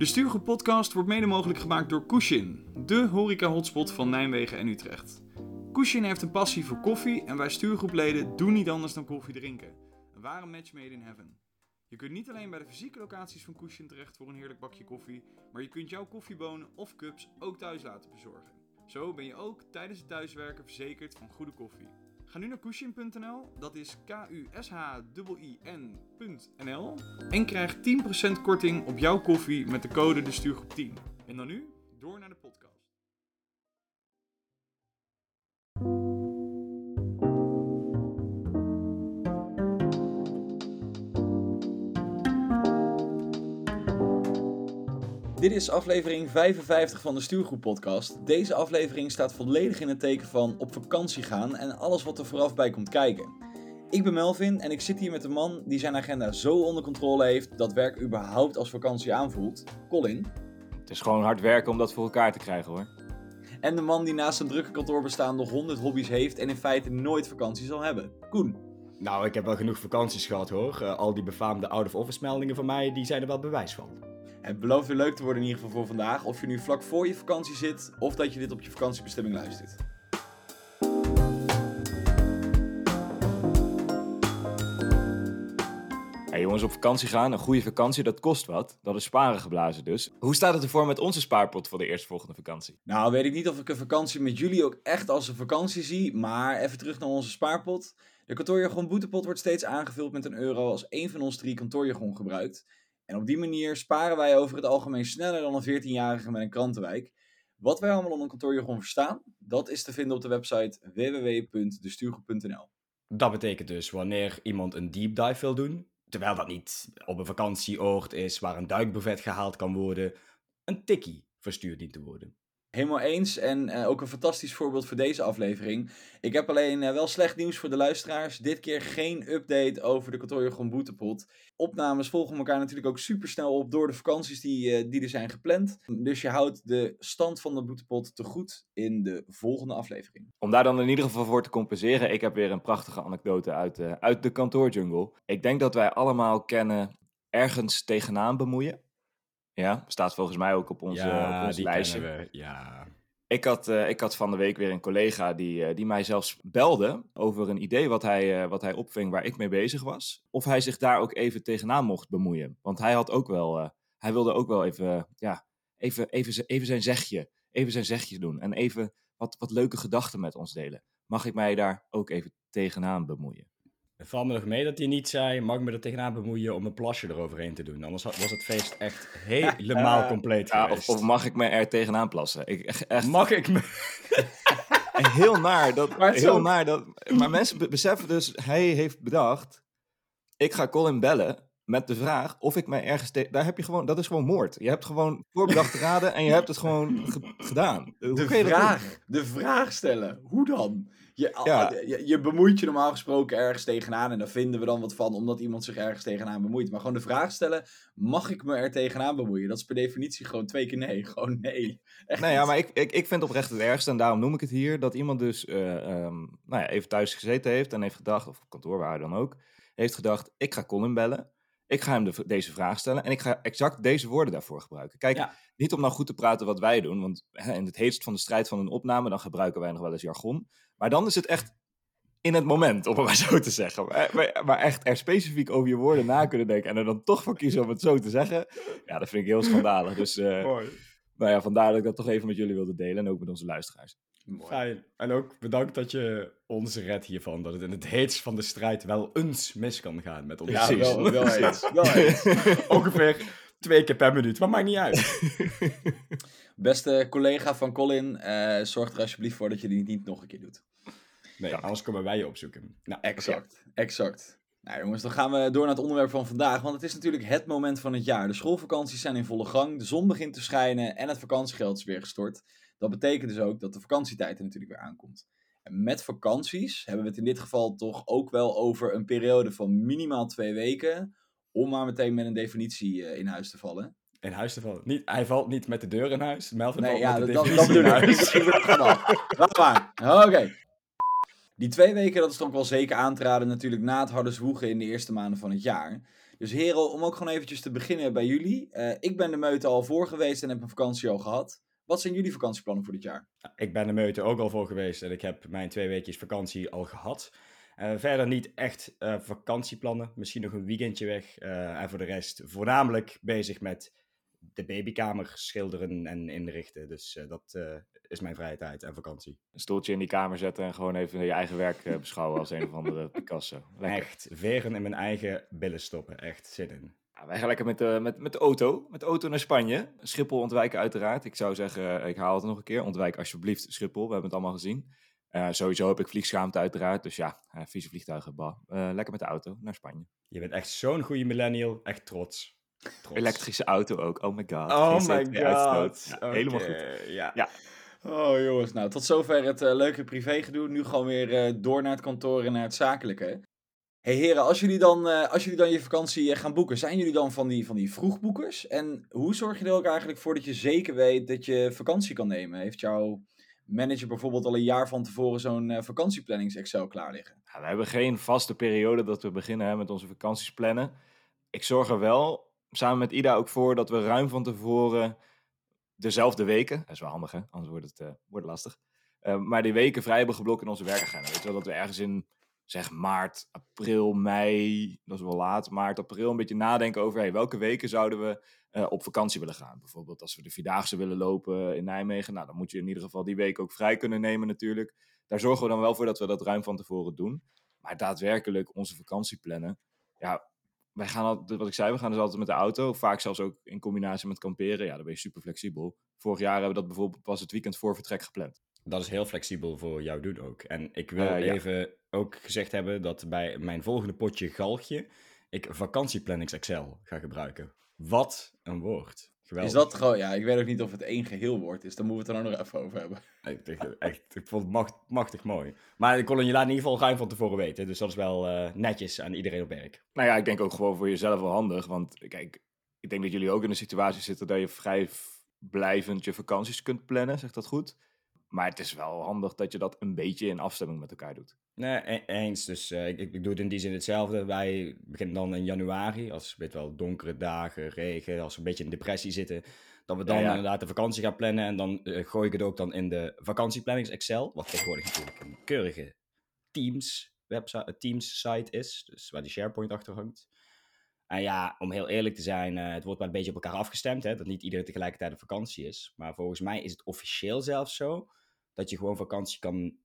De Stuurgroep podcast wordt mede mogelijk gemaakt door Kushin, de horeca-hotspot van Nijmegen en Utrecht. Kushin heeft een passie voor koffie en wij stuurgroepleden doen niet anders dan koffie drinken. Een ware match made in heaven. Je kunt niet alleen bij de fysieke locaties van Kushin terecht voor een heerlijk bakje koffie, maar je kunt jouw koffiebonen of cups ook thuis laten bezorgen. Zo ben je ook tijdens het thuiswerken verzekerd van goede koffie. Ga nu naar Kushin.nl, dat is K-U-S-H-I-N.nl en krijg 10% korting op jouw koffie met de code de stuurgroep 10. En dan nu, door naar de podcast. Dit is aflevering 55 van de Stuurgroep Podcast. Deze aflevering staat volledig in het teken van op vakantie gaan en alles wat er vooraf bij komt kijken. Ik ben Melvin en ik zit hier met een man die zijn agenda zo onder controle heeft dat werk überhaupt als vakantie aanvoelt. Colin. Het is gewoon hard werken om dat voor elkaar te krijgen hoor. En de man die naast een drukke kantoorbestaan nog 100 hobby's heeft en in feite nooit vakantie zal hebben. Koen. Nou, ik heb wel genoeg vakanties gehad hoor. Uh, al die befaamde out-of-office meldingen van mij, die zijn er wel bewijs van. Het belooft weer leuk te worden in ieder geval voor vandaag. Of je nu vlak voor je vakantie zit, of dat je dit op je vakantiebestemming luistert. Hey jongens, op vakantie gaan, een goede vakantie, dat kost wat. Dat is sparen geblazen dus. Hoe staat het ervoor met onze spaarpot voor de eerstvolgende vakantie? Nou, weet ik niet of ik een vakantie met jullie ook echt als een vakantie zie. Maar even terug naar onze spaarpot. De kantoorjargon boetepot wordt steeds aangevuld met een euro als één van ons drie kantoorjargon gebruikt. En op die manier sparen wij over het algemeen sneller dan een 14-jarige met een krantenwijk. Wat wij allemaal onder kantoorjargon verstaan, dat is te vinden op de website www.destuurgroep.nl. Dat betekent dus wanneer iemand een deep dive wil doen, terwijl dat niet op een vakantieoord is waar een duikbuffet gehaald kan worden, een tikkie verstuurd dient te worden. Helemaal eens en uh, ook een fantastisch voorbeeld voor deze aflevering. Ik heb alleen uh, wel slecht nieuws voor de luisteraars. Dit keer geen update over de kantoorjargon boetepot. Opnames volgen elkaar natuurlijk ook super snel op door de vakanties die, uh, die er zijn gepland. Dus je houdt de stand van de boetepot te goed in de volgende aflevering. Om daar dan in ieder geval voor te compenseren, ik heb weer een prachtige anekdote uit, uit de kantoorjungle. Ik denk dat wij allemaal kennen ergens tegenaan bemoeien. Ja, staat volgens mij ook op onze, ja, op onze lijstje. We. Ja. Ik had, uh, ik had van de week weer een collega die, uh, die mij zelfs belde over een idee wat hij, uh, wat hij opving waar ik mee bezig was. Of hij zich daar ook even tegenaan mocht bemoeien. Want hij had ook wel, hij wilde ook wel even, ja, even, even, even zijn zegje, even zijn zegje doen. En even wat, wat leuke gedachten met ons delen. Mag ik mij daar ook even tegenaan bemoeien? Het valt me nog mee dat hij niet zei: mag ik me er tegenaan bemoeien om een plasje eroverheen te doen? Anders was het feest echt helemaal compleet ja, geweest. Of, of, mag ik me er tegenaan plassen? Ik, echt... Mag ik me. heel naar. Dat, maar heel zo... naar dat, maar mensen beseffen dus: hij heeft bedacht: ik ga Colin bellen met de vraag of ik mij ergens tegen. Daar heb je gewoon, dat is gewoon moord. Je hebt gewoon voorbedachte raden en je hebt het gewoon ge gedaan. Hoe de vraag, de vraag stellen. Hoe dan? Je, ja. je, je, bemoeit je normaal gesproken ergens tegenaan en daar vinden we dan wat van, omdat iemand zich ergens tegenaan bemoeit. Maar gewoon de vraag stellen, mag ik me er tegenaan bemoeien? Dat is per definitie gewoon twee keer nee. Gewoon nee. Echt nee, ja, maar ik, ik, ik vind oprecht het ergste, en daarom noem ik het hier, dat iemand dus uh, um, nou ja, even thuis gezeten heeft en heeft gedacht, of op kantoor waar dan ook, heeft gedacht, ik ga Colin bellen. Ik ga hem de, deze vraag stellen en ik ga exact deze woorden daarvoor gebruiken. Kijk, ja. niet om nou goed te praten wat wij doen, want hè, in het heetst van de strijd van een opname, dan gebruiken wij nog wel eens jargon. Maar dan is het echt in het moment, om het maar zo te zeggen. Maar, maar, echt er specifiek over je woorden na kunnen denken en er dan toch voor kiezen om het zo te zeggen. Ja, dat vind ik heel schandalig. Dus uh, Mooi. nou ja, vandaar dat ik dat toch even met jullie wilde delen en ook met onze luisteraars. Mooi. Fijn. En ook bedankt dat je ons redt hiervan. Dat het in het heetst van de strijd wel eens mis kan gaan met ons. Ja, wel, wel eens. Wel eens. Ongeveer twee keer per minuut, maar maakt niet uit. Beste collega van Colin, uh, zorg er alsjeblieft voor dat je die niet nog een keer doet. Nee, anders komen wij je opzoeken. Nou, exact, exact. Nou jongens, dan gaan we door naar het onderwerp van vandaag. Want het is natuurlijk het moment van het jaar. De schoolvakanties zijn in volle gang, de zon begint te schijnen en het vakantiegeld is weer gestort. Dat betekent dus ook dat de vakantietijd er natuurlijk weer aankomt. En met vakanties hebben we het in dit geval toch ook wel over een periode van minimaal twee weken. Om maar meteen met een definitie in huis te vallen. In huis te vallen. Niet, hij valt niet met de deur in huis. Melvin nee, valt ja, met de dat, deur dat bedoel in ik. huis. Laat maar. Oké. Die twee weken, dat is toch wel zeker aan te raden natuurlijk na het harde zwoegen in de eerste maanden van het jaar. Dus heren, om ook gewoon eventjes te beginnen bij jullie. Eh, ik ben de meute al voor geweest en heb mijn vakantie al gehad. Wat zijn jullie vakantieplannen voor dit jaar? Ik ben de meute ook al voor geweest en ik heb mijn twee weekjes vakantie al gehad. Uh, verder niet echt uh, vakantieplannen. Misschien nog een weekendje weg. Uh, en voor de rest voornamelijk bezig met de babykamer schilderen en inrichten. Dus dat is mijn vrije tijd en vakantie. Een stoeltje in die kamer zetten en gewoon even je eigen werk beschouwen als een of andere Picasso. Lekker. Echt, veren in mijn eigen billen stoppen. Echt zin in. Ja, wij gaan lekker met de, met, met de auto. Met de auto naar Spanje. Schiphol ontwijken uiteraard. Ik zou zeggen, ik haal het nog een keer. Ontwijk alsjeblieft Schiphol. We hebben het allemaal gezien. Uh, sowieso heb ik vliegschaamte uiteraard. Dus ja, uh, vieze vliegtuigen. Bah. Uh, lekker met de auto naar Spanje. Je bent echt zo'n goede millennial. Echt trots. trots. Elektrische auto ook. Oh my god. Oh my god. Ja, okay. Helemaal goed. Ja. ja. Oh jongens, nou tot zover het leuke privégedoe. Nu gewoon weer door naar het kantoor en naar het zakelijke. Hey heren, als jullie dan, als jullie dan je vakantie gaan boeken, zijn jullie dan van die, van die vroegboekers? En hoe zorg je er ook eigenlijk voor dat je zeker weet dat je vakantie kan nemen? Heeft jouw manager bijvoorbeeld al een jaar van tevoren zo'n uh, vakantieplannings-Excel klaar liggen? Ja, we hebben geen vaste periode dat we beginnen hè, met onze vakanties plannen. Ik zorg er wel samen met Ida ook voor dat we ruim van tevoren dezelfde weken, dat is wel handig hè, anders wordt het, wordt lastig, maar die weken vrij hebben geblokt in onze werkagenda. Weet je wel, dat we ergens in zeg maart, april, mei, dat is wel laat, maart, april, een beetje nadenken over hey, welke weken zouden we uh, op vakantie willen gaan. Bijvoorbeeld als we de Vierdaagse willen lopen in Nijmegen, nou dan moet je in ieder geval die week ook vrij kunnen nemen natuurlijk. Daar zorgen we dan wel voor dat we dat ruim van tevoren doen. Maar daadwerkelijk onze vakantie plannen, ja, wij gaan altijd, wat ik zei, we gaan dus altijd met de auto, vaak zelfs ook in combinatie met kamperen. Ja, dan ben je super flexibel. Vorig jaar hebben we dat bijvoorbeeld pas het weekend voor vertrek gepland. Dat is heel flexibel voor jou doen ook. En ik wil uh, even ook gezegd hebben dat bij mijn volgende potje galgje ik vakantieplannings Excel ga gebruiken. Wat een woord. Geweldig. Is dat gewoon, ja, ik weet ook niet of het één geheel woord is. Dan moeten we het er nog even over hebben. Echt, echt ik vond het macht, machtig mooi. Maar ik kon je laat in ieder geval ruim van tevoren weten. Dus dat is wel uh, netjes aan iedereen op werk. Nou ja, ik denk ook gewoon voor jezelf wel handig. Want kijk, ik denk dat jullie ook in een situatie zitten dat je vrij blijvend je vakanties kunt plannen. Zegt dat goed? Maar het is wel handig dat je dat een beetje in afstemming met elkaar doet. Nee, e eens. Dus uh, ik, ik, doe het in die zin hetzelfde. Wij beginnen dan in januari, als weet wel donkere dagen, regen, als we een beetje in depressie zitten, dat we dan ja, ja. inderdaad de vakantie gaan plannen. En dan uh, gooi ik het ook dan in de vakantieplannings Excel, wat tegenwoordig natuurlijk een keurige Teams website, Teams site is, dus waar die SharePoint achter hangt. En ja, om heel eerlijk te zijn, uh, het wordt maar een beetje op elkaar afgestemd, hè, dat niet iedereen tegelijkertijd op vakantie is. Maar volgens mij is het officieel zelfs zo dat je gewoon vakantie kan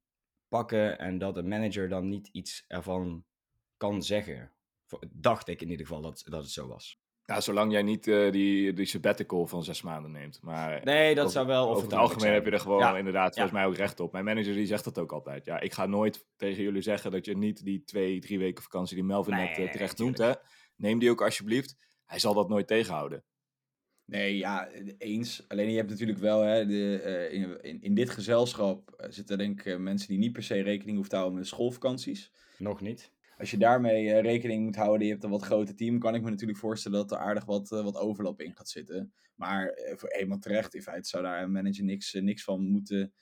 pakken en dat een manager dan niet iets ervan kan zeggen. Dacht ik in ieder geval dat, dat het zo was. Ja, zolang jij niet uh, die, die sabbatical van zes maanden neemt. Maar nee, dat zou wel over het algemeen zijn. heb je er gewoon ja. inderdaad volgens ja. mij ook recht op. Mijn manager die zegt dat ook altijd. Ja, ik ga nooit tegen jullie zeggen dat je niet die twee, drie weken vakantie die Melvin nee, net uh, terecht noemt. Hè? Neem die ook alsjeblieft. Hij zal dat nooit tegenhouden. Nee, ja, eens. Alleen je hebt natuurlijk wel, hè, de, uh, in, in, in, dit gezelschap zitten denk ik mensen die niet per se rekening hoeven te houden met schoolvakanties. Nog niet. Als je daarmee uh, rekening moet houden, je hebt een wat groter team, kan ik me natuurlijk voorstellen dat er aardig wat, uh, wat overlap in gaat zitten. Maar voor eenmaal terecht, in feite zou daar een manager niks, niks van moeten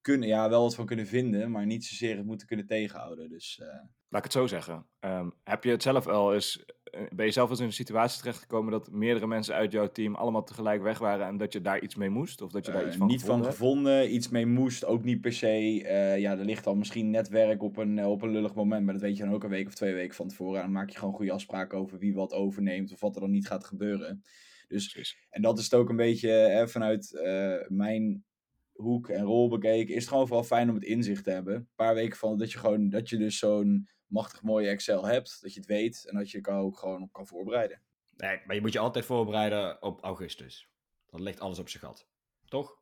kunnen. Ja, wel wat van kunnen vinden, maar niet zozeer het moeten kunnen tegenhouden. Dus, Laat ik het zo zeggen. Um, heb je het zelf wel eens ben je zelf eens in een situatie terechtgekomen dat meerdere mensen uit jouw team allemaal tegelijk weg waren en dat je daar iets mee moest? Of dat je daar uh, iets van Niet gevonden van gevonden, iets mee moest, ook niet per se. Uh, ja, er ligt dan misschien netwerk op een, op een lullig moment, maar dat weet je dan ook een week of twee weken van tevoren. En dan maak je gewoon goede afspraken over wie wat overneemt of wat er dan niet gaat gebeuren. Dus, Precies. en dat is het ook een beetje hè, vanuit uh, mijn hoek en rol bekeken, is het gewoon vooral fijn om het inzicht te hebben. Een paar weken van dat je gewoon, dat je dus zo'n machtig mooie Excel hebt, dat je het weet en dat je er ook gewoon op kan voorbereiden. Nee, maar je moet je altijd voorbereiden op augustus. Dan ligt alles op zijn gat. Toch?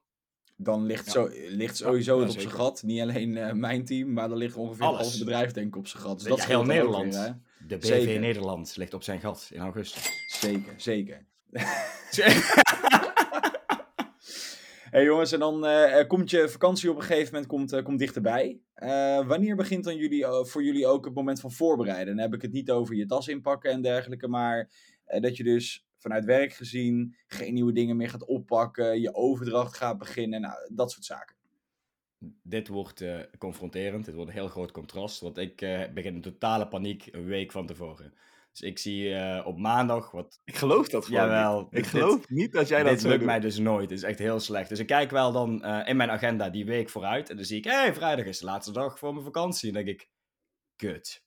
Dan ligt, ja. zo, ligt sowieso ja, het op zijn gat. Niet alleen uh, mijn team, maar dan ligt ongeveer alles. het bedrijf denk ik op zijn gat. Dus dat is heel Nederland. Weer, de BV zeker. Nederland ligt op zijn gat in augustus. Zeker, zeker. hey jongens, en dan uh, komt je vakantie op een gegeven moment komt, uh, komt dichterbij. Uh, wanneer begint dan jullie, voor jullie ook het moment van voorbereiden? Dan heb ik het niet over je tas inpakken en dergelijke, maar dat je dus vanuit werk gezien geen nieuwe dingen meer gaat oppakken, je overdracht gaat beginnen, nou, dat soort zaken. Dit wordt confronterend, dit wordt een heel groot contrast, want ik begin in totale paniek een week van tevoren. Dus ik zie eh, op maandag wat... Ik geloof dat gewoon Jawel, niet. Ik dit- geloof niet dat jij dat Dit lukt mij dus nooit. Het is echt heel slecht. Dus ik kijk wel dan eh, in mijn agenda die week vooruit. En dan zie ik, hé, hey, vrijdag is de laatste dag voor mijn vakantie. En dan denk ik, kut.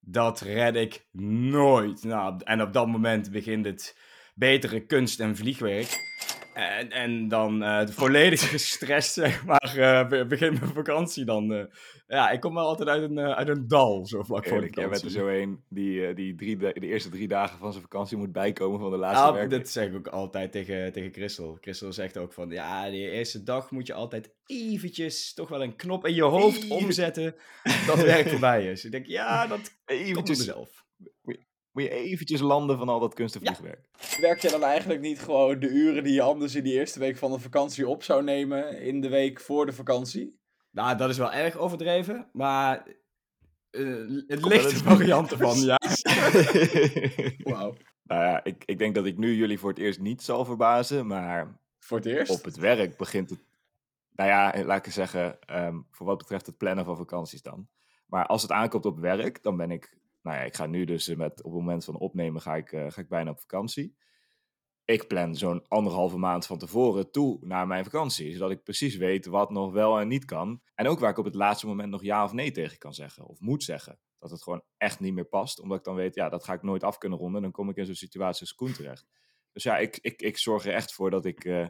Dat red ik nooit. Nou, en op dat moment begint het betere kunst- en vliegwerk. En, en dan eh volledig gestrest, zeg maar, eh, be- begint mijn vakantie dan. eh. ja, ik kom wel altijd uit een, uit een dal, zo vlak voor de Eerlijk, jij bent er vakantie. zo een die, die drie, de eerste drie dagen van zijn vakantie moet bijkomen van de laatste werk. dat zeg ik ook altijd tegen, tegen Christel. Christel zegt ook van, ja, die eerste dag moet je altijd eventjes toch wel een knop in je hoofd Even- omzetten dat werk voorbij is. Ik denk, ja, dat komt mezelf. Moet je eventjes landen van al dat kunst- en Ja. vliegwerk. Werk je dan eigenlijk niet gewoon de uren die je anders in die eerste week van de vakantie op zou nemen in de week voor de vakantie? Nou, dat is wel erg overdreven, maar eh, het ligt er varianten van, ja. Wauw. nou ja, ik, ik denk dat ik nu jullie voor het eerst niet zal verbazen, maar Voor het eerst? op het werk begint het. Nou ja, laat ik zeggen, ehm, voor wat betreft het plannen van vakanties dan. Maar als het aankomt op werk, dan ben ik. Nou ja, ik ga nu dus eh, met, op het moment van opnemen ga ik, eh, ga ik bijna op vakantie. Ik plan zo'n anderhalve maand van tevoren toe naar mijn vakantie. Zodat ik precies weet wat nog wel en niet kan. En ook waar ik op het laatste moment nog ja of nee tegen kan zeggen. Of moet zeggen. Dat het gewoon echt niet meer past. Omdat ik dan weet, ja, dat ga ik nooit af kunnen ronden. Dan kom ik in zo'n situatie als Koen terecht. Dus ja, ik, ik, ik zorg er echt voor dat ik, eh,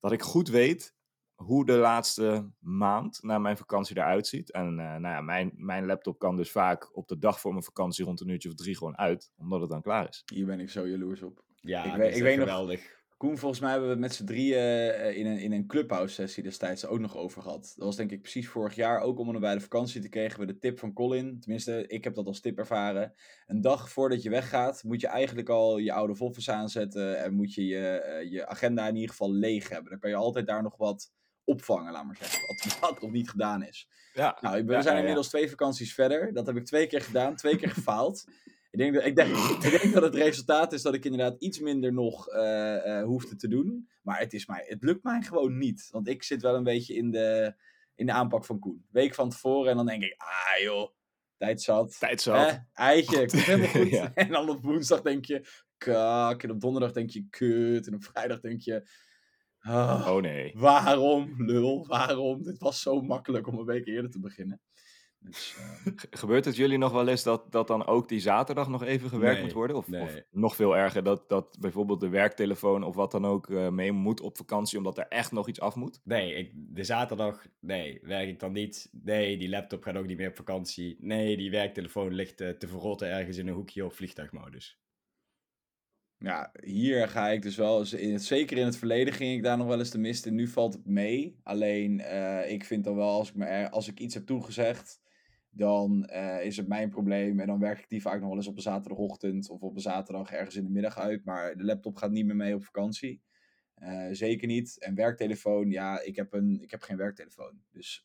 dat ik goed weet hoe de laatste maand na mijn vakantie eruit ziet. En eh, nou ja, mijn, mijn laptop kan dus vaak op de dag voor mijn vakantie rond een uurtje of drie gewoon uit. Omdat het dan klaar is. Hier ben ik zo jaloers op. Ja, Ik dat weet- is ik weet nog- geweldig. Koen, volgens mij hebben we het met z'n drieën eh, in een, in een clubhouse sessie destijds ook nog over gehad. Dat was denk ik precies vorig jaar, ook om en bij de vakantie te kregen we de tip van Colin. Tenminste, ik heb dat als tip ervaren. Een dag voordat je weggaat, moet je eigenlijk al je oude voffes aanzetten en moet je je, eh, je agenda in ieder geval leeg hebben. Dan kan je altijd daar nog wat opvangen, laat maar zeggen. Wat, wat nog niet gedaan is. Ja, Nou, ik ben- Ja, we zijn ja, inmiddels twee vakanties verder. Dat heb ik twee keer gedaan, twee keer gefaald. Ik denk, dat, ik, denk, ik denk dat het resultaat is dat ik inderdaad iets minder nog eh eh, hoefde te doen. Maar het, is mij, het lukt mij gewoon niet. Want ik zit wel een beetje in de, in de aanpak van Koen. Week van tevoren en dan denk ik, ah joh, tijd zat. tijd zat. Hè, eitje, komt helemaal goed. Ja. En dan op woensdag denk je, kak. En op donderdag denk je, kut. En op vrijdag denk je, ah, Oh nee. waarom, lul, waarom? Dit was zo makkelijk om een week eerder te beginnen. Dus, eh, Ge- Gebeurt het jullie nog wel eens dat, dat dan ook die zaterdag nog even gewerkt Nee, moet worden? Of, nee. of nog veel erger, dat, dat bijvoorbeeld de werktelefoon of wat dan ook eh, mee moet op vakantie, omdat er echt nog iets af moet? Nee, ik, de zaterdag, nee, werk ik dan niet. Nee, die laptop gaat ook niet meer op vakantie. Nee, die werktelefoon ligt eh, te verrotten ergens in een hoekje op vliegtuigmodus. Ja, hier ga ik dus wel eens, in het, zeker in het verleden ging ik daar nog wel eens de mist in. Nu valt het mee. Alleen, eh, ik vind dan wel, als ik, me als ik iets heb toegezegd, dan eh, is het mijn probleem. En dan werk ik die vaak nog wel eens op een zaterdagochtend of op een zaterdag ergens in de middag uit. Maar de laptop gaat niet meer mee op vakantie. Eh, zeker niet. En werktelefoon, ja, ik heb, een, ik heb geen werktelefoon. Dus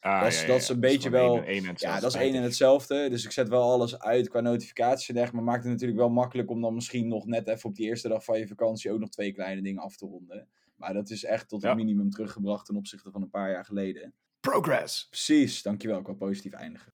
Ah, Dat is- dat is een beetje wel- Ja, dat is één en hetzelfde. Dus ik zet wel alles uit qua notificaties en. Maar maakt het natuurlijk wel makkelijk om dan misschien nog net even op die eerste dag van je vakantie ook nog twee kleine dingen af te ronden. Maar dat is echt tot Ja. het minimum teruggebracht ten opzichte van een paar jaar geleden. Progress! Precies, dankjewel. Ik wil positief eindigen.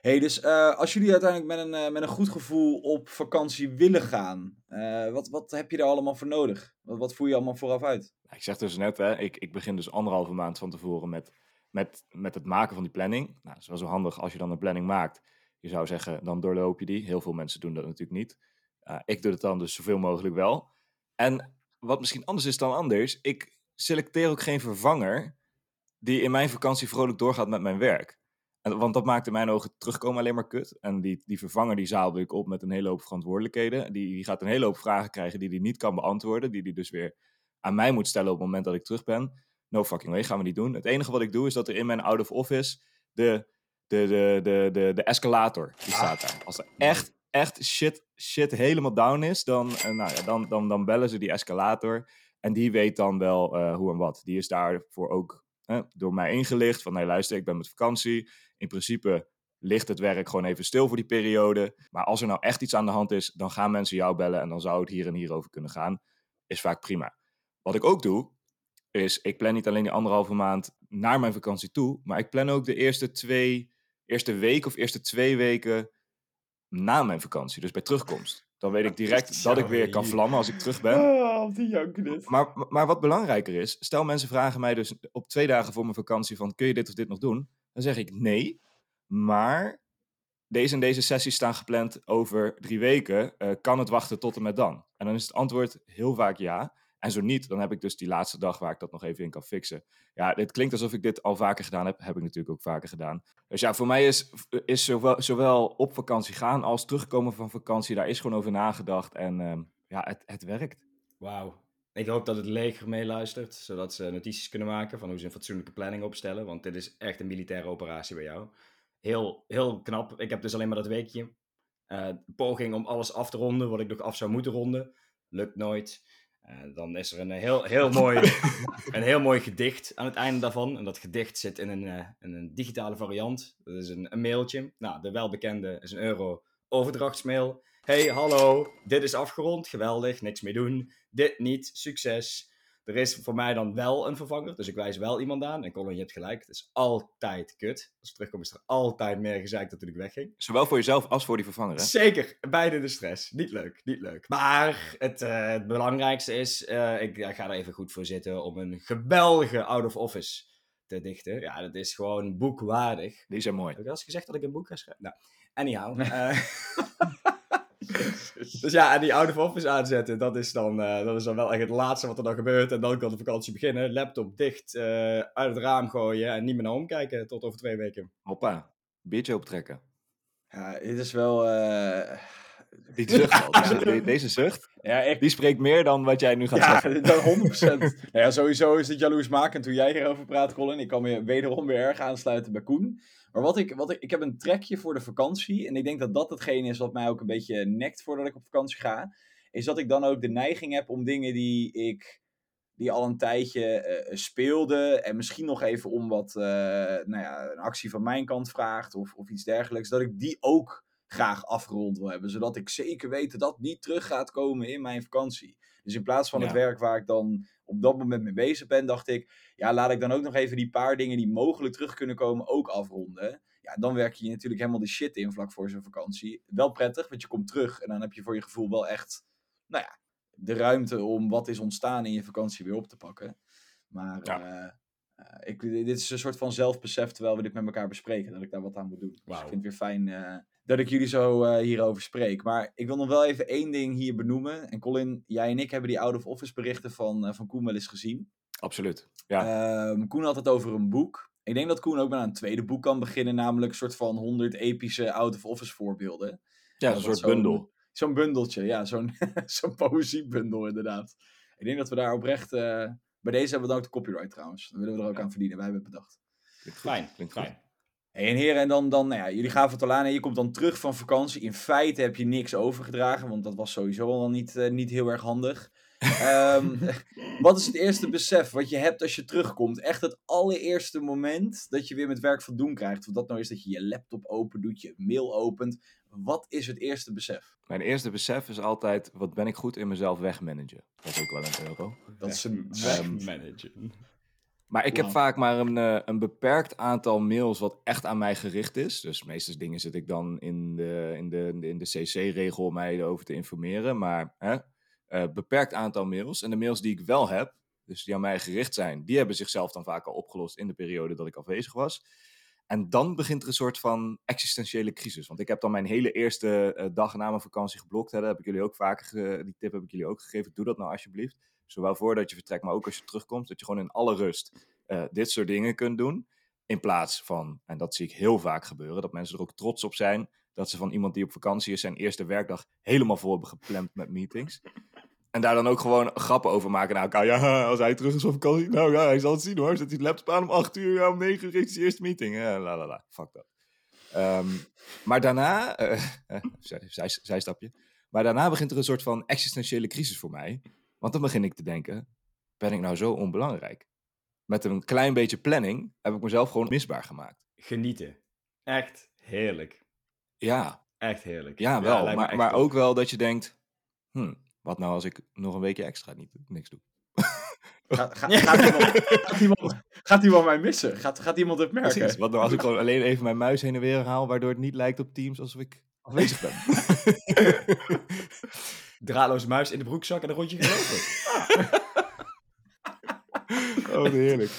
hey, dus eh, als jullie uiteindelijk met een, eh, met een goed gevoel op vakantie willen gaan, eh, wat, wat heb je daar allemaal voor nodig? Wat, wat voer je allemaal vooraf uit? Ik zeg dus net, hè, ik, ik begin dus anderhalve maand van tevoren met, met, met het maken van die planning. Nou, dat is wel zo handig als je dan een planning maakt. Je zou zeggen, dan doorloop je die. Heel veel mensen doen dat natuurlijk niet. Uh, ik doe het dan dus zoveel mogelijk wel. En wat misschien anders is dan anders, ik selecteer ook geen vervanger die in mijn vakantie vrolijk doorgaat met mijn werk. En, want dat maakt in mijn ogen terugkomen alleen maar kut. En die, die vervanger die zaalde ik op met een hele hoop verantwoordelijkheden. Die, die gaat een hele hoop vragen krijgen die hij niet kan beantwoorden. Die hij dus weer aan mij moet stellen op het moment dat ik terug ben. No fucking way, gaan we niet doen. Het enige wat ik doe is dat er in mijn out of office de, de, de, de, de, de escalator, die staat daar. Als er echt, echt shit, shit helemaal down is, dan, uh, nou ja, dan, dan, dan bellen ze die escalator. En die weet dan wel uh, hoe en wat. Die is daarvoor ook uh, door mij ingelicht. Van nee, luister, ik ben met vakantie. In principe ligt het werk gewoon even stil voor die periode. Maar als er nou echt iets aan de hand is, dan gaan mensen jou bellen en dan zou het hier en hier over kunnen gaan. Is vaak prima. Wat ik ook doe, is ik plan niet alleen die anderhalve maand naar mijn vakantie toe, maar ik plan ook de eerste twee, eerste week of eerste twee weken na mijn vakantie, dus bij terugkomst. Dan weet ik direct dat ik weer kan vlammen als ik terug ben. Oh, die. Maar, maar wat belangrijker is, stel mensen vragen mij dus op twee dagen voor mijn vakantie van kun je dit of dit nog doen? Dan zeg ik nee, maar deze en deze sessies staan gepland over drie weken. Eh, kan het wachten tot en met dan? En dan is het antwoord heel vaak ja. En zo niet, dan heb ik dus die laatste dag waar ik dat nog even in kan fixen. Ja, dit klinkt alsof ik dit al vaker gedaan heb. Heb ik natuurlijk ook vaker gedaan. Dus ja, voor mij is, is zowel, zowel op vakantie gaan als terugkomen van vakantie, daar is gewoon over nagedacht. En ehm, ja, het, het werkt. Wauw. Ik hoop dat het leger meeluistert, zodat ze notities kunnen maken van hoe ze een fatsoenlijke planning opstellen. Want dit is echt een militaire operatie bij jou. Heel, heel knap. Ik heb dus alleen maar dat weekje. Uh, poging om alles af te ronden, wat ik nog af zou moeten ronden. Lukt nooit. Uh, dan is er een heel, heel, mooi, een heel mooi gedicht aan het einde daarvan. En dat gedicht zit in een, uh, in een digitale variant. Dat is een, een, mailtje. Nou, de welbekende is een euro overdrachtsmail. Hey, hallo, dit is afgerond. Geweldig, niks meer doen. Dit niet, succes. Er is voor mij dan wel een vervanger, dus ik wijs wel iemand aan. En Colin, je hebt gelijk, het is altijd kut. Als ik terugkom is er altijd meer gezeikt dat toen ik wegging. Zowel voor jezelf als voor die vervanger, hè? Zeker, beide de stress. Niet leuk, niet leuk. Maar het, uh, het belangrijkste is, uh, ik ga er even goed voor zitten om een geweldige out-of-office te dichten. Ja, dat is gewoon boekwaardig. Die zijn mooi. Heb ik al eens gezegd dat ik een boek ga schrijven? Nou, anyhow. Uh, dus ja, en die out of office aanzetten, dat is, dan, uh, dat is dan wel echt het laatste wat er dan gebeurt. En dan kan de vakantie beginnen. Laptop dicht, uh, uit het raam gooien en niet meer naar omkijken tot over twee weken. Hoppa, biertje optrekken. Ja, dit is wel... Uh... Die zucht, deze zucht, ja, echt. die spreekt meer dan wat jij nu gaat ja, zeggen. dan 100%. nou ja, sowieso is het jaloersmakend toen jij hierover praat, Colin. Ik kan me wederom weer erg aansluiten bij Koen. Maar wat ik, wat ik, ik heb een trekje voor de vakantie. En ik denk dat dat hetgene is wat mij ook een beetje nekt voordat ik op vakantie ga. Is dat ik dan ook de neiging heb om dingen die ik die al een tijdje uh, speelde. En misschien nog even om wat uh, nou ja, een actie van mijn kant vraagt. Of, of iets dergelijks. Dat ik die ook graag afgerond wil hebben. Zodat ik zeker weet dat dat niet terug gaat komen in mijn vakantie. Dus in plaats van ja. het werk waar ik dan op dat moment mee bezig ben, dacht ik, ja, laat ik dan ook nog even die paar dingen die mogelijk terug kunnen komen ook afronden. Ja, dan werk je natuurlijk helemaal de shit in vlak voor zo'n vakantie. Wel prettig, want je komt terug en dan heb je voor je gevoel wel echt, nou ja, de ruimte om wat is ontstaan in je vakantie weer op te pakken. Maar ja. uh, uh, ik, dit is een soort van zelfbesef terwijl we dit met elkaar bespreken, dat ik daar wat aan moet doen. Wow. Dus ik vind het weer fijn uh, dat ik jullie zo uh, hierover spreek. Maar ik wil nog wel even één ding hier benoemen. En Colin, jij en ik hebben die out-of-office berichten van, van Koen wel eens gezien. Absoluut, ja. Um, Koen had het over een boek. Ik denk dat Koen ook met een tweede boek kan beginnen. Namelijk een soort van 100 epische out-of-office voorbeelden. Ja, een soort zo bundel. Zo'n bundeltje, ja. Zo'n zo'n poëziebundel inderdaad. Ik denk dat we daar oprecht... Uh, bij deze hebben we dan ook de copyright trouwens. Dan willen we er ook ja. aan verdienen. Wij hebben het bedacht. Klinkt fijn, klinkt fijn. Hey, en heren, en dan, dan nou ja, jullie gaven het al aan en je komt dan terug van vakantie. In feite heb je niks overgedragen, want dat was sowieso al niet, uh, niet heel erg handig. Um, wat is het eerste besef wat je hebt als je terugkomt? Echt het allereerste moment dat je weer met werk van doen krijgt. Of dat nou is dat je je laptop open doet, je mail opent. Wat is het eerste besef? Mijn eerste besef is altijd, wat ben ik goed in mezelf wegmanagen. Dat is ook wel een euro. Dat is een wegmanagen. Maar ik wow. heb vaak maar een, uh, een beperkt aantal mails wat echt aan mij gericht is. Dus meestal dingen zit ik dan in de, in de, in de CC-regel om mij erover te informeren. Maar hè, uh, beperkt aantal mails. En de mails die ik wel heb, dus die aan mij gericht zijn, die hebben zichzelf dan vaak al opgelost in de periode dat ik afwezig was. En dan begint er een soort van existentiële crisis. Want ik heb dan mijn hele eerste uh, dag na mijn vakantie geblokt. Hè. Heb ik jullie ook vaker, die tip heb ik jullie ook gegeven. Doe dat nou alsjeblieft. Zowel voordat je vertrekt, maar ook als je terugkomt. Dat je gewoon in alle rust uh, dit soort dingen kunt doen. In plaats van, en dat zie ik heel vaak gebeuren, dat mensen er ook trots op zijn. Dat ze van iemand die op vakantie is zijn eerste werkdag helemaal vol hebben gepland met meetings. En daar dan ook gewoon grappen over maken naar elkaar. Ja, als hij terug is van vakantie, nou ja, hij zal het zien hoor. Zet hij de laptop aan om 8 uur, ja, om 9 uur is die eerste meeting. Ja, la la la, fuck dat. Um, maar daarna, uh, zij, zij, zijstapje. Maar daarna begint er een soort van existentiële crisis voor mij. Want dan begin ik te denken, ben ik nou zo onbelangrijk? Met een klein beetje planning heb ik mezelf gewoon misbaar gemaakt. Genieten. Echt heerlijk. Ja. Echt heerlijk. Ja, wel. Ja, maar, maar ook wel dat je denkt, hm, wat nou als ik nog een weekje extra niet, niks doe? Ga, ga, gaat, iemand, gaat, iemand, gaat iemand mij missen? Gaat, gaat iemand het merken? Precies. Wat nou als ik gewoon alleen even mijn muis heen en weer haal, waardoor het niet lijkt op Teams alsof ik afwezig ben. Draadloze muis in de broekzak en een rondje gelopen. oh, heerlijk.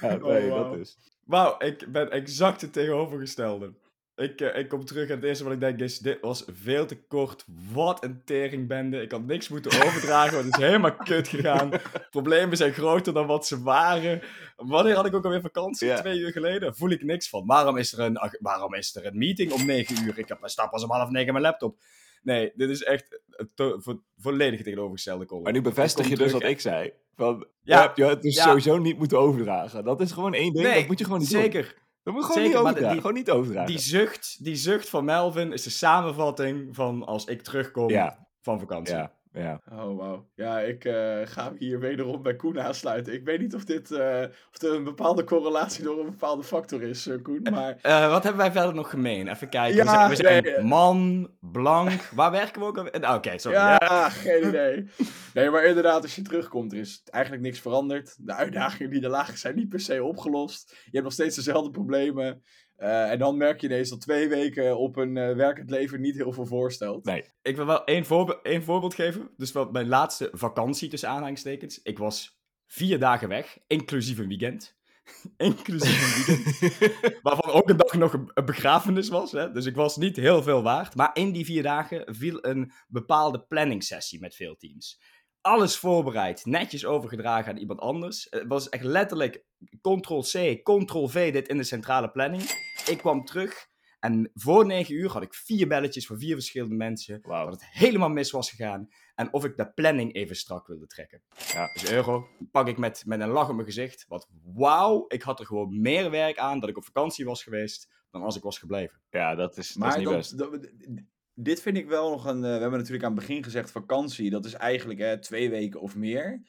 Ja, nee, wauw. dat is. Wauw, ik ben exact het tegenovergestelde. Ik, eh, ik kom terug en het eerste wat ik denk is, dit was veel te kort. Wat een teringbende. Ik had niks moeten overdragen, want het is helemaal kut gegaan. Problemen zijn groter dan wat ze waren. Wanneer had ik ook alweer vakantie? Twee uur geleden. Voel ik niks van. Waarom is er een, waarom is er een meeting om negen uur? Ik heb stap pas om half negen mijn laptop. Nee, dit is echt vo- volledig tegenovergestelde column. Maar nu bevestig je dus wat ik zei. Van, Ja, je had het dus ja. sowieso niet moeten overdragen. Dat is gewoon één ding, Nee, dat moet je gewoon niet doen. zeker. Dat moet je gewoon zeker, niet overdragen. die- gewoon niet overdragen. Die zucht, die zucht van Melvin is de samenvatting van als ik terugkom Ja. van vakantie. Ja, ja. Oh, wauw. Ja, ik eh, ga hier wederom bij Koen aansluiten. Ik weet niet of, dit, eh, of er een bepaalde correlatie door een bepaalde factor is, eh, Koen. Maar wat hebben wij verder nog gemeen? Even kijken. Ja, we zijn, we zijn nee, man, blank. Waar werken we ook alweer? Ah, Oké, sorry. ja, Ja. geen idee. Nee, maar inderdaad, als je terugkomt, er is eigenlijk niks veranderd. De uitdagingen die er lagen zijn niet per se opgelost. Je hebt nog steeds dezelfde problemen. Eh, en dan merk je ineens dat twee weken op een eh, werkend leven niet heel veel voorstelt. Nee. Ik wil wel één, voorbe- één voorbeeld geven. Dus wel mijn laatste vakantie tussen aanhalingstekens. Ik was vier dagen weg, inclusief een weekend. inclusief een weekend. waarvan ook een dag nog een, een begrafenis was. Hè? Dus ik was niet heel veel waard. Maar in die vier dagen viel een bepaalde planningsessie met veel teams. Alles voorbereid, netjes overgedragen aan iemand anders. Het was echt letterlijk Ctrl-C, Ctrl-V dit in de centrale planning. Ik kwam terug en voor negen uur had ik vier belletjes van vier verschillende mensen. Wauw. Dat het helemaal mis was gegaan. En of ik de planning even strak wilde trekken. Ja. Dus euro pak ik met, met een lach op mijn gezicht. Wat wauw, ik had er gewoon meer werk aan dat ik op vakantie was geweest. dan als ik was gebleven. Ja, dat is, dat is niet best. dat- dit vind ik wel nog een. eh, we hebben natuurlijk aan het begin gezegd: vakantie. Dat is eigenlijk hè, twee weken of meer.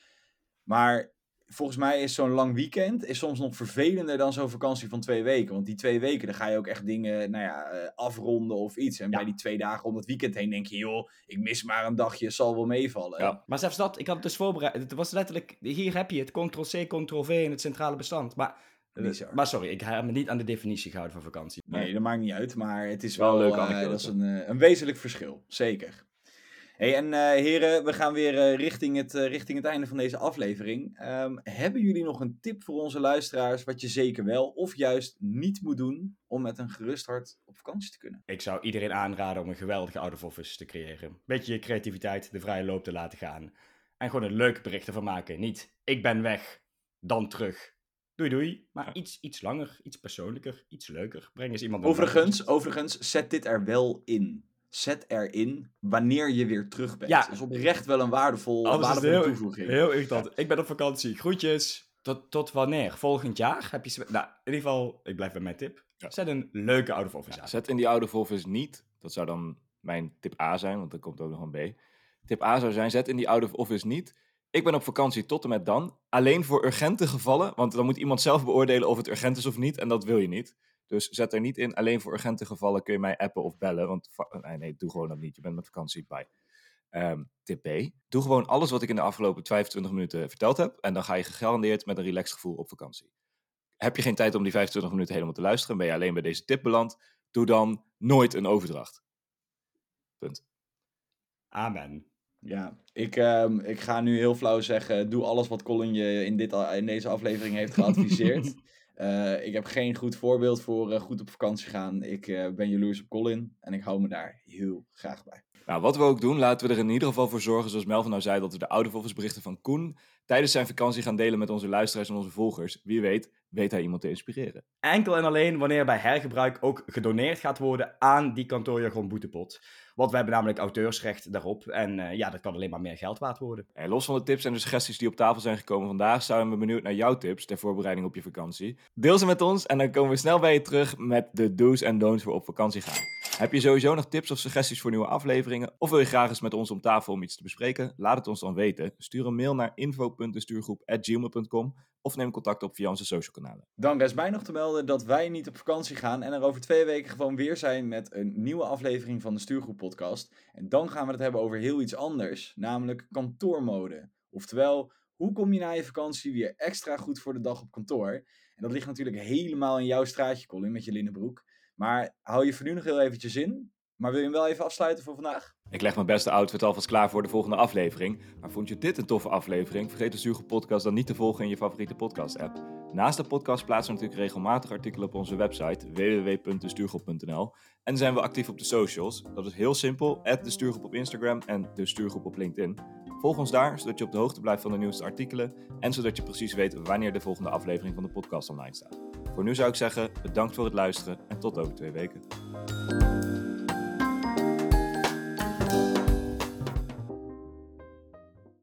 Maar volgens mij is zo'n lang weekend is soms nog vervelender dan zo'n vakantie van twee weken. Want die twee weken, dan ga je ook echt dingen nou ja, eh, afronden of iets. En Ja. bij die twee dagen om het weekend heen denk je: joh, ik mis maar een dagje, zal wel meevallen. Ja. Maar zelfs dat, ik had het dus voorbereid. Het was letterlijk, hier heb je het, ctrl-c, ctrl-v in het centrale bestand. Maar, eh, Bizar. maar sorry, ik heb me niet aan de definitie gehouden van vakantie. Nee, dat maakt niet uit, maar het is Wel wel, een leuke eh, dat is een, een wezenlijk verschil, zeker. Hey, en eh, heren, we gaan weer eh, richting, het, eh, richting het einde van deze aflevering. Ehm, hebben jullie nog een tip voor onze luisteraars wat je zeker wel of juist niet moet doen om met een gerust hart op vakantie te kunnen? Ik zou iedereen aanraden om een geweldige out of office te creëren. Beetje je creativiteit de vrije loop te laten gaan. En gewoon een leuke bericht ervan maken. Niet, ik ben weg, dan terug. Doei doei. Maar iets, iets langer, iets persoonlijker, iets leuker. Breng eens iemand Overigens, overigens, zet dit er wel in. Zet erin wanneer je weer terug bent. Ja. Dat is oprecht wel een waardevol, het waardevolle heel, toevoeging. heel irritant. Ik ben op vakantie. Groetjes. Tot, tot wanneer? Volgend jaar? Heb je... Nou, in ieder geval, ik blijf bij mijn tip. Ja. Zet een leuke out of office Ja, aan. zet in die oude office niet. Dat zou dan mijn tip A zijn, want er komt ook nog een B. Tip A zou zijn, zet in die oude office niet. Ik ben op vakantie tot en met dan. Alleen voor urgente gevallen, want dan moet iemand zelf beoordelen of het urgent is of niet. En dat wil je niet. Dus zet er niet in, alleen voor urgente gevallen kun je mij appen of bellen. Want nee, nee, doe gewoon dat niet. Je bent met vakantie bij. Ehm, tip B. Doe gewoon alles wat ik in de afgelopen 25 minuten verteld heb. En dan ga je gegarandeerd met een relaxed gevoel op vakantie. Heb je geen tijd om die 25 minuten helemaal te luisteren? Ben je alleen bij deze tip beland? Doe dan nooit een overdracht. Punt. Amen. Ja, ik, ehm, ik ga nu heel flauw zeggen: doe alles wat Colin je in, dit, in deze aflevering heeft geadviseerd. Eh, ik heb geen goed voorbeeld voor eh, goed op vakantie gaan. Ik eh, ben jaloers op Colin en ik hou me daar heel graag bij. Nou, wat we ook doen, laten we er in ieder geval voor zorgen, zoals Melvin nou zei, dat we de oude volgens berichten van Koen tijdens zijn vakantie gaan delen met onze luisteraars en onze volgers. Wie weet, weet hij iemand te inspireren. Enkel en alleen wanneer bij hergebruik ook gedoneerd gaat worden aan die kantoorjargon boetepot. Want we hebben namelijk auteursrecht daarop. En eh, ja, dat kan alleen maar meer geld waard worden. En los van de tips en de suggesties die op tafel zijn gekomen vandaag, zijn we benieuwd naar jouw tips ter voorbereiding op je vakantie. Deel ze met ons en dan komen we snel bij je terug met de do's en don'ts voor op vakantie gaan. Heb je sowieso nog tips of suggesties voor nieuwe afleveringen? Of wil je graag eens met ons om tafel om iets te bespreken? Laat het ons dan weten. Stuur een mail naar info.destuurgroep.gmail.com of neem contact op via onze social kanalen. Dan rest mij nog te melden dat wij niet op vakantie gaan en er over twee weken gewoon weer zijn met een nieuwe aflevering van de Stuurgroep Podcast. En dan gaan we het hebben over heel iets anders, namelijk kantoormode. Oftewel, hoe kom je na je vakantie weer extra goed voor de dag op kantoor? En dat ligt natuurlijk helemaal in jouw straatje, Colin, met je linnenbroek. Maar hou je voor nu nog heel eventjes in. Maar wil je hem wel even afsluiten voor vandaag? Ik leg mijn beste outfit alvast klaar voor de volgende aflevering. Maar vond je dit een toffe aflevering? Vergeet de Stuurgroep Podcast dan niet te volgen in je favoriete podcast-app. Naast de podcast plaatsen we natuurlijk regelmatig artikelen op onze website www.destuurgroep.nl. En zijn we actief op de socials. Dat is heel simpel, de Stuurgroep op Instagram en de Stuurgroep op LinkedIn. Volg ons daar, zodat je op de hoogte blijft van de nieuwste artikelen en zodat je precies weet wanneer de volgende aflevering van de podcast online staat. Voor nu zou ik zeggen, bedankt voor het luisteren en tot over twee weken.